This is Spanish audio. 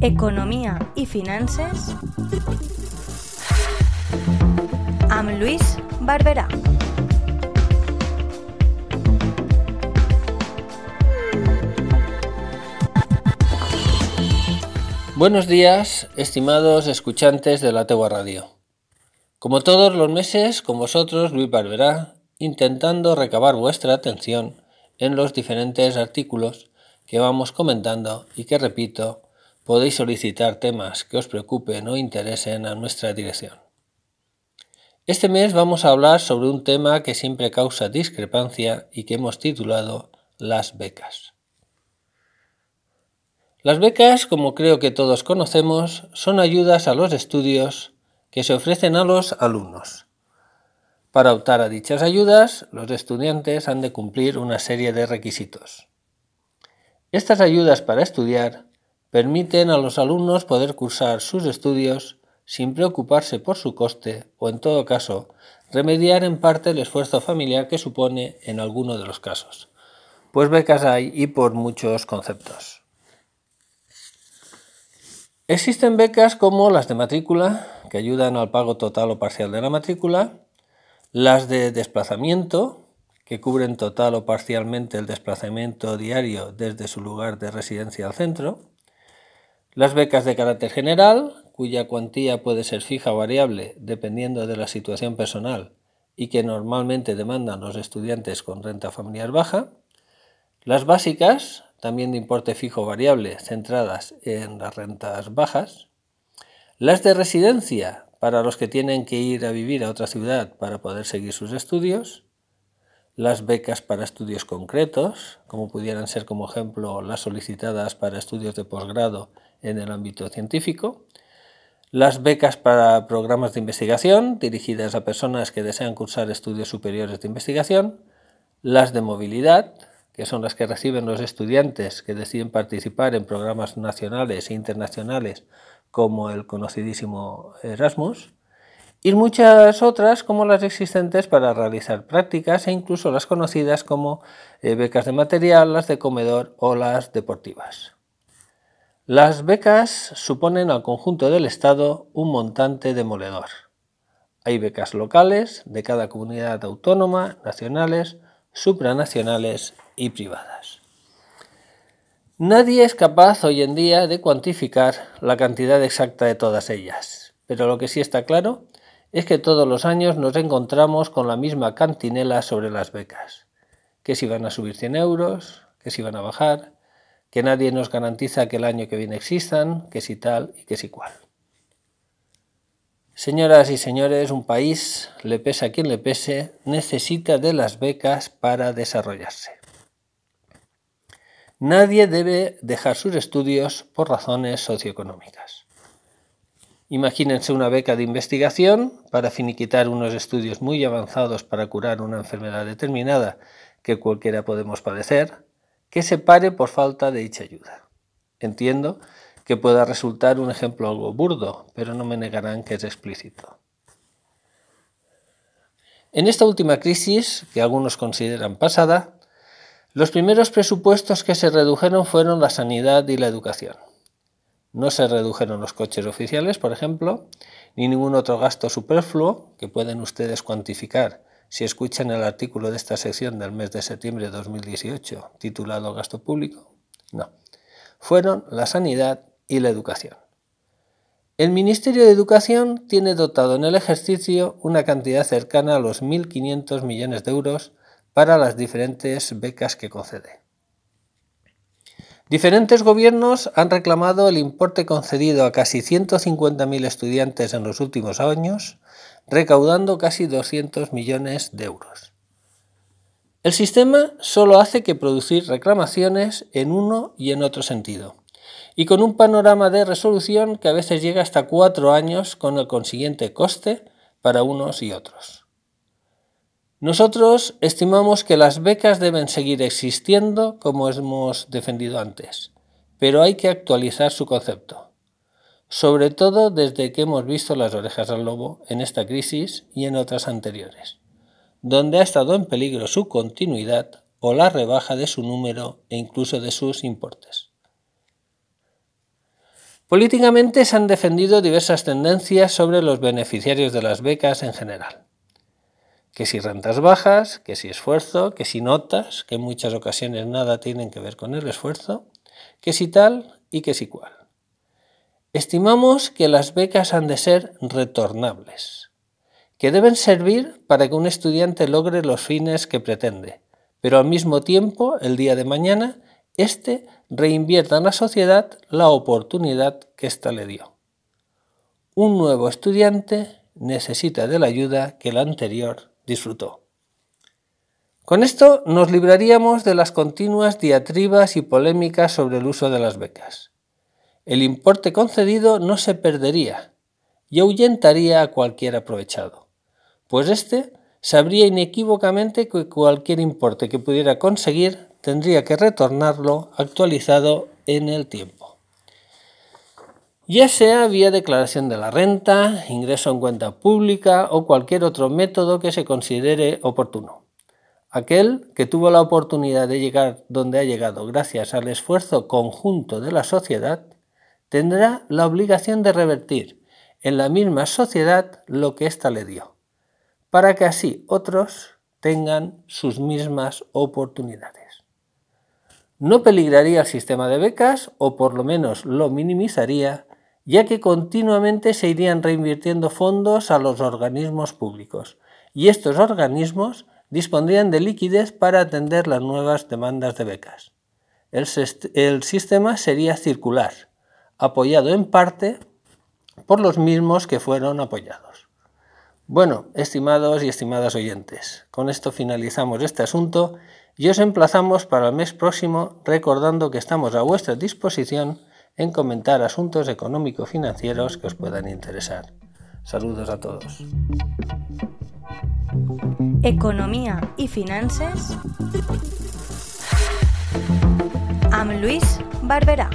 Economia i finances amb Lluís Barberà. Buenos días, estimados escuchantes de la Tegua Radio. Como todos los meses, con vosotros Luis Barberá, intentando recabar vuestra atención en los diferentes artículos que vamos comentando y que, repito, podéis solicitar temas que os preocupen o interesen a nuestra dirección. Este mes vamos a hablar sobre un tema que siempre causa discrepancia y que hemos titulado las becas. Las becas, como creo que todos conocemos, son ayudas a los estudios que se ofrecen a los alumnos. Para optar a dichas ayudas, los estudiantes han de cumplir una serie de requisitos. Estas ayudas para estudiar permiten a los alumnos poder cursar sus estudios sin preocuparse por su coste o, en todo caso, remediar en parte el esfuerzo familiar que supone en alguno de los casos. Pues becas hay y por muchos conceptos. Existen becas como las de matrícula, que ayudan al pago total o parcial de la matrícula, las de desplazamiento, que cubren total o parcialmente el desplazamiento diario desde su lugar de residencia al centro, las becas de carácter general, cuya cuantía puede ser fija o variable dependiendo de la situación personal y que normalmente demandan los estudiantes con renta familiar baja, las básicas, también de importe fijo o variable, centradas en las rentas bajas, las de residencia, para los que tienen que ir a vivir a otra ciudad para poder seguir sus estudios, las becas para estudios concretos, como pudieran ser como ejemplo las solicitadas para estudios de posgrado en el ámbito científico, las becas para programas de investigación dirigidas a personas que desean cursar estudios superiores de investigación, las de movilidad, que son las que reciben los estudiantes que deciden participar en programas nacionales e internacionales como el conocidísimo Erasmus, y muchas otras como las existentes para realizar prácticas e incluso las conocidas como eh, becas de material, las de comedor o las deportivas. Las becas suponen al conjunto del Estado un montante demoledor. Hay becas locales de cada comunidad autónoma, nacionales, supranacionales y privadas. Nadie es capaz hoy en día de cuantificar la cantidad exacta de todas ellas, pero lo que sí está claro es que todos los años nos encontramos con la misma cantinela sobre las becas, que si van a subir 100 euros, que si van a bajar, que nadie nos garantiza que el año que viene existan, que si tal y que si cual. Señoras y señores, un país, le pese a quien le pese, necesita de las becas para desarrollarse. Nadie debe dejar sus estudios por razones socioeconómicas. Imagínense una beca de investigación para finiquitar unos estudios muy avanzados para curar una enfermedad determinada que cualquiera podemos padecer, que se pare por falta de dicha ayuda. Entiendo que pueda resultar un ejemplo algo burdo, pero no me negarán que es explícito. En esta última crisis, que algunos consideran pasada, los primeros presupuestos que se redujeron fueron la sanidad y la educación. No se redujeron los coches oficiales, por ejemplo, ni ningún otro gasto superfluo que pueden ustedes cuantificar si escuchan el artículo de esta sección del mes de septiembre de 2018 titulado Gasto Público. No. Fueron la sanidad y la educación. El Ministerio de Educación tiene dotado en el ejercicio una cantidad cercana a los 1.500 millones de euros para las diferentes becas que concede. Diferentes gobiernos han reclamado el importe concedido a casi 150.000 estudiantes en los últimos años, recaudando casi 200 millones de euros. El sistema solo hace que producir reclamaciones en uno y en otro sentido y con un panorama de resolución que a veces llega hasta cuatro años con el consiguiente coste para unos y otros. Nosotros estimamos que las becas deben seguir existiendo como hemos defendido antes, pero hay que actualizar su concepto, sobre todo desde que hemos visto las orejas al lobo en esta crisis y en otras anteriores, donde ha estado en peligro su continuidad o la rebaja de su número e incluso de sus importes. Políticamente se han defendido diversas tendencias sobre los beneficiarios de las becas en general. Que si rentas bajas, que si esfuerzo, que si notas, que en muchas ocasiones nada tienen que ver con el esfuerzo, que si tal y que si cual. Estimamos que las becas han de ser retornables, que deben servir para que un estudiante logre los fines que pretende, pero al mismo tiempo, el día de mañana, éste reinvierta en la sociedad la oportunidad que ésta le dio. Un nuevo estudiante necesita de la ayuda que el anterior disfrutó. Con esto nos libraríamos de las continuas diatribas y polémicas sobre el uso de las becas. El importe concedido no se perdería y ahuyentaría a cualquier aprovechado, pues éste sabría inequívocamente que cualquier importe que pudiera conseguir tendría que retornarlo actualizado en el tiempo. Ya sea vía declaración de la renta, ingreso en cuenta pública o cualquier otro método que se considere oportuno. Aquel que tuvo la oportunidad de llegar donde ha llegado gracias al esfuerzo conjunto de la sociedad, tendrá la obligación de revertir en la misma sociedad lo que ésta le dio, para que así otros tengan sus mismas oportunidades no peligraría el sistema de becas o por lo menos lo minimizaría, ya que continuamente se irían reinvirtiendo fondos a los organismos públicos y estos organismos dispondrían de liquidez para atender las nuevas demandas de becas. El, el sistema sería circular, apoyado en parte por los mismos que fueron apoyados. Bueno, estimados y estimadas oyentes, con esto finalizamos este asunto y os emplazamos para el mes próximo recordando que estamos a vuestra disposición en comentar asuntos económico-financieros que os puedan interesar. Saludos a todos. Economía y finanzas amb Luis Barberà.